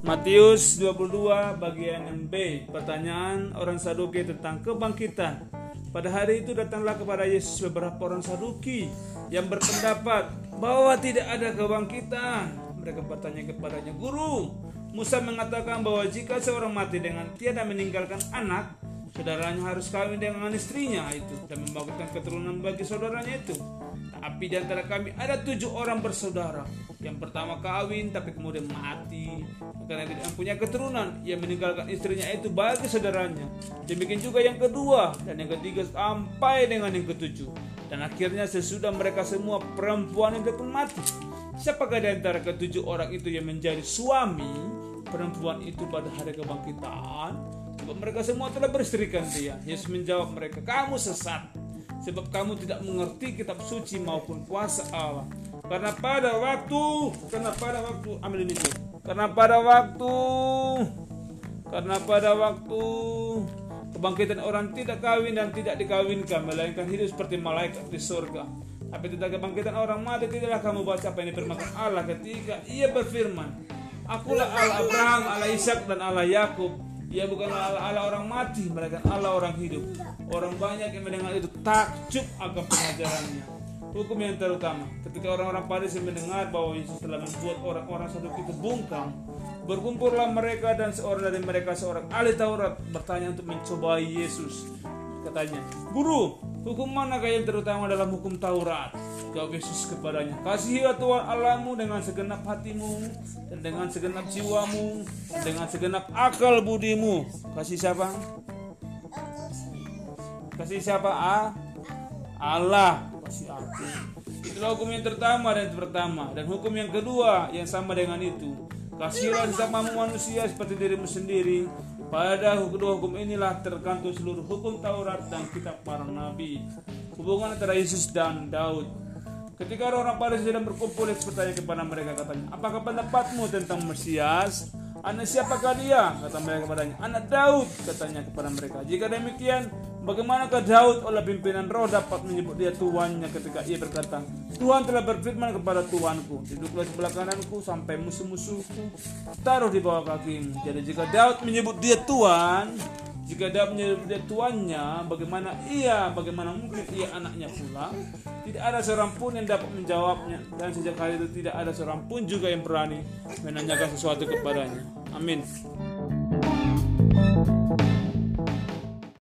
Matius 22 bagian yang B. Pertanyaan orang Saduki tentang kebangkitan. Pada hari itu datanglah kepada Yesus beberapa orang Saduki Yang berpendapat bahwa tidak ada kebangkitan. Mereka bertanya kepadanya Guru, Musa mengatakan bahwa jika seorang mati dengan tiada meninggalkan anak Saudaranya harus kawin dengan istrinya itu Dan membangkitkan keturunan bagi saudaranya itu. Tapi di antara kami ada tujuh orang bersaudara. Yang pertama kawin tapi kemudian mati. Karena tidak punya keturunan ia meninggalkan istrinya itu bagi saudaranya. Demikian juga yang kedua dan yang ketiga sampai dengan yang ketujuh. Dan akhirnya sesudah mereka semua perempuan itu pun mati siapakah di antara ketujuh orang itu yang menjadi suami perempuan itu pada hari kebangkitan mereka semua telah beristrikan dia Yesus menjawab mereka kamu sesat sebab kamu tidak mengerti kitab suci maupun kuasa Allah karena pada waktu, karena pada waktu, ambil ini. Karena pada waktu, karena pada waktu kebangkitan orang tidak kawin dan tidak dikawinkan, melainkan hidup seperti malaikat di surga. Tapi tidak kebangkitan orang mati tidaklah kamu baca apa ini firman Allah ketika ia berfirman, Akulah Allah Abraham, Allah Ishak dan Allah Yakub. Ia bukanlah Allah, orang mati, melainkan Allah orang hidup. Orang banyak yang mendengar itu takjub akan pengajarannya hukum yang terutama. Ketika orang-orang Farisi mendengar bahwa Yesus telah membuat orang-orang Saduk itu bungkam, berkumpullah mereka dan seorang dari mereka seorang ahli Taurat bertanya untuk mencobai Yesus. Katanya, Guru, hukum mana yang terutama dalam hukum Taurat? Jawab Yesus kepadanya, Kasihilah Tuhan Allahmu dengan segenap hatimu, dan dengan segenap jiwamu, dan dengan segenap akal budimu. Kasih siapa? Kasih siapa? Ah? Allah kasih aku. Itulah hukum yang pertama dan pertama dan hukum yang kedua yang sama dengan itu. Kasihlah sesamamu manusia seperti dirimu sendiri. Pada kedua hukum inilah tergantung seluruh hukum Taurat dan kitab para nabi. Hubungan antara Yesus dan Daud. Ketika orang-orang Farisi sedang berkumpul, Yesus bertanya kepada mereka katanya, Apakah pendapatmu tentang Mesias? Anak siapakah dia? Kata mereka kepadanya. Anak Daud, katanya kepada mereka. Jika demikian, Bagaimanakah Daud oleh pimpinan roh dapat menyebut dia tuannya ketika ia berkata, Tuhan telah berfirman kepada Tuanku, duduklah sebelah kananku sampai musuh-musuhku taruh di bawah kakimu. Jadi jika Daud menyebut dia Tuhan, menyebut dia tuannya, bagaimana ia, bagaimana mungkin ia anaknya pula? Tidak ada seorang pun yang dapat menjawabnya dan sejak hari itu tidak ada seorang pun juga yang berani menanyakan sesuatu kepadanya. Amin.